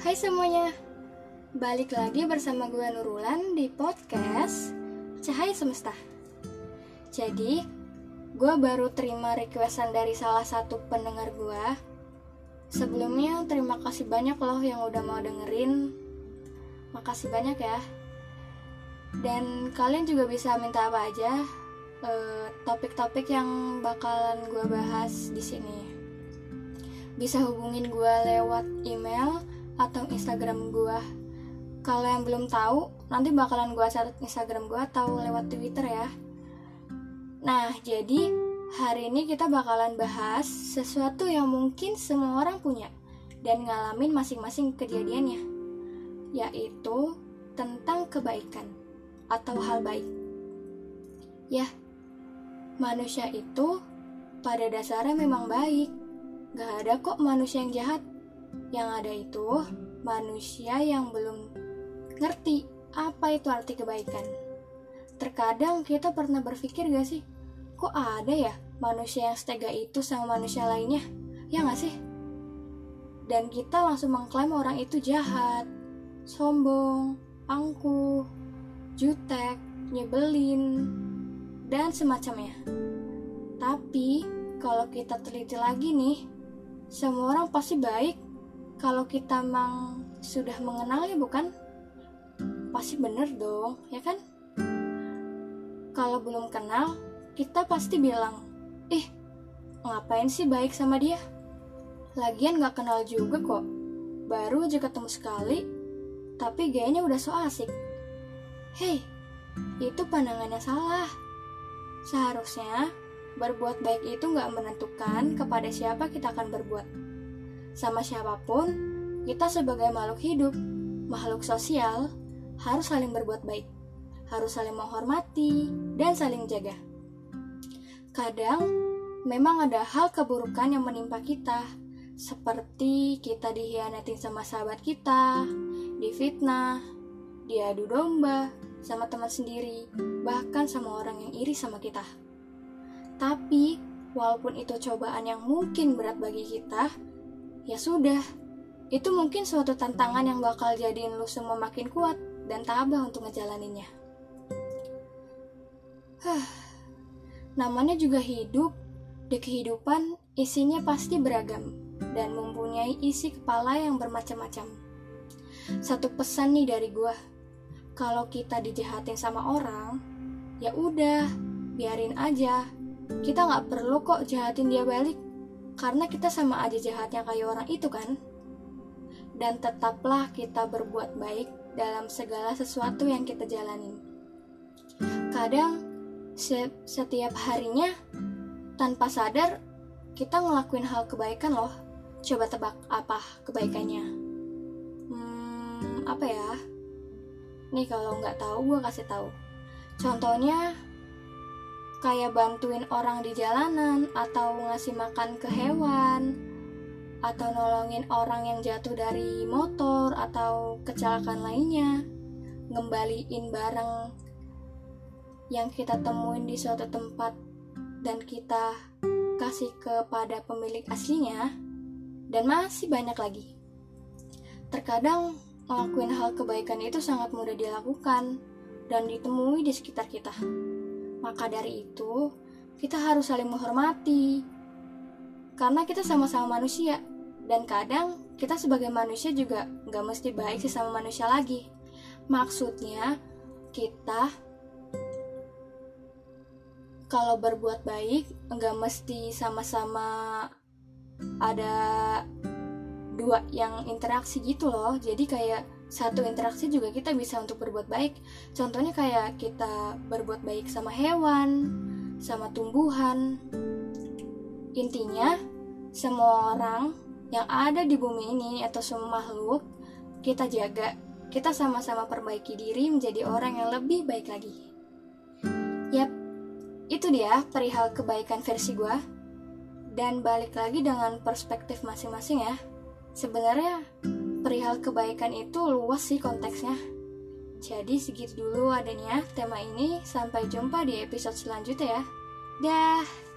Hai semuanya, balik lagi bersama gue Nurulan di podcast Cahaya Semesta. Jadi, gue baru terima requestan dari salah satu pendengar gue. Sebelumnya, terima kasih banyak loh yang udah mau dengerin. Makasih banyak ya. Dan kalian juga bisa minta apa aja eh, topik-topik yang bakalan gue bahas di sini. Bisa hubungin gue lewat email atau Instagram gue. Kalau yang belum tahu, nanti bakalan gue catat Instagram gue atau lewat Twitter ya. Nah, jadi hari ini kita bakalan bahas sesuatu yang mungkin semua orang punya dan ngalamin masing-masing kejadiannya, yaitu tentang kebaikan atau hal baik. Ya, manusia itu pada dasarnya memang baik. Gak ada kok manusia yang jahat. Yang ada itu manusia yang belum ngerti apa itu arti kebaikan. Terkadang kita pernah berpikir gak sih, kok ada ya manusia yang setega itu sama manusia lainnya? Ya gak sih? Dan kita langsung mengklaim orang itu jahat, sombong, angkuh, jutek, nyebelin, dan semacamnya. Tapi, kalau kita teliti lagi nih, semua orang pasti baik kalau kita memang sudah mengenalnya bukan? Pasti bener dong, ya kan? Kalau belum kenal, kita pasti bilang, ih, ngapain sih baik sama dia? Lagian gak kenal juga kok. Baru aja ketemu sekali, tapi gayanya udah so asik. Hei, itu pandangannya salah. Seharusnya, berbuat baik itu gak menentukan kepada siapa kita akan berbuat. Sama siapa pun, kita sebagai makhluk hidup, makhluk sosial, harus saling berbuat baik, harus saling menghormati, dan saling jaga. Kadang, memang ada hal keburukan yang menimpa kita, seperti kita dihianatin sama sahabat kita, difitnah, diadu domba, sama teman sendiri, bahkan sama orang yang iri sama kita. Tapi, walaupun itu cobaan yang mungkin berat bagi kita, ya sudah. Itu mungkin suatu tantangan yang bakal jadiin lu semua makin kuat dan tabah untuk ngejalaninnya. Huh, namanya juga hidup. Di kehidupan, isinya pasti beragam dan mempunyai isi kepala yang bermacam-macam. Satu pesan nih dari gua, kalau kita dijahatin sama orang, ya udah, biarin aja. Kita nggak perlu kok jahatin dia balik, karena kita sama aja jahatnya kayak orang itu kan. Dan tetaplah kita berbuat baik dalam segala sesuatu yang kita jalanin. Kadang, se setiap harinya, tanpa sadar, kita ngelakuin hal kebaikan loh. Coba tebak apa kebaikannya? Hmm, apa ya? Nih kalau nggak tahu gue kasih tahu. Contohnya kayak bantuin orang di jalanan atau ngasih makan ke hewan atau nolongin orang yang jatuh dari motor atau kecelakaan lainnya, ngembaliin barang yang kita temuin di suatu tempat dan kita kasih kepada pemilik aslinya dan masih banyak lagi. Terkadang ngelakuin hal kebaikan itu sangat mudah dilakukan dan ditemui di sekitar kita. Maka dari itu, kita harus saling menghormati. Karena kita sama-sama manusia, dan kadang kita sebagai manusia juga nggak mesti baik sih sama manusia lagi. Maksudnya, kita kalau berbuat baik nggak mesti sama-sama ada dua yang interaksi gitu loh jadi kayak satu interaksi juga kita bisa untuk berbuat baik. Contohnya kayak kita berbuat baik sama hewan sama tumbuhan. Intinya semua orang yang ada di bumi ini atau semua makhluk kita jaga. Kita sama-sama perbaiki diri menjadi orang yang lebih baik lagi. Yap itu dia perihal kebaikan versi gue dan balik lagi dengan perspektif masing-masing ya. Sebenarnya perihal kebaikan itu luas sih konteksnya. Jadi segitu dulu adanya tema ini. Sampai jumpa di episode selanjutnya ya. Dah.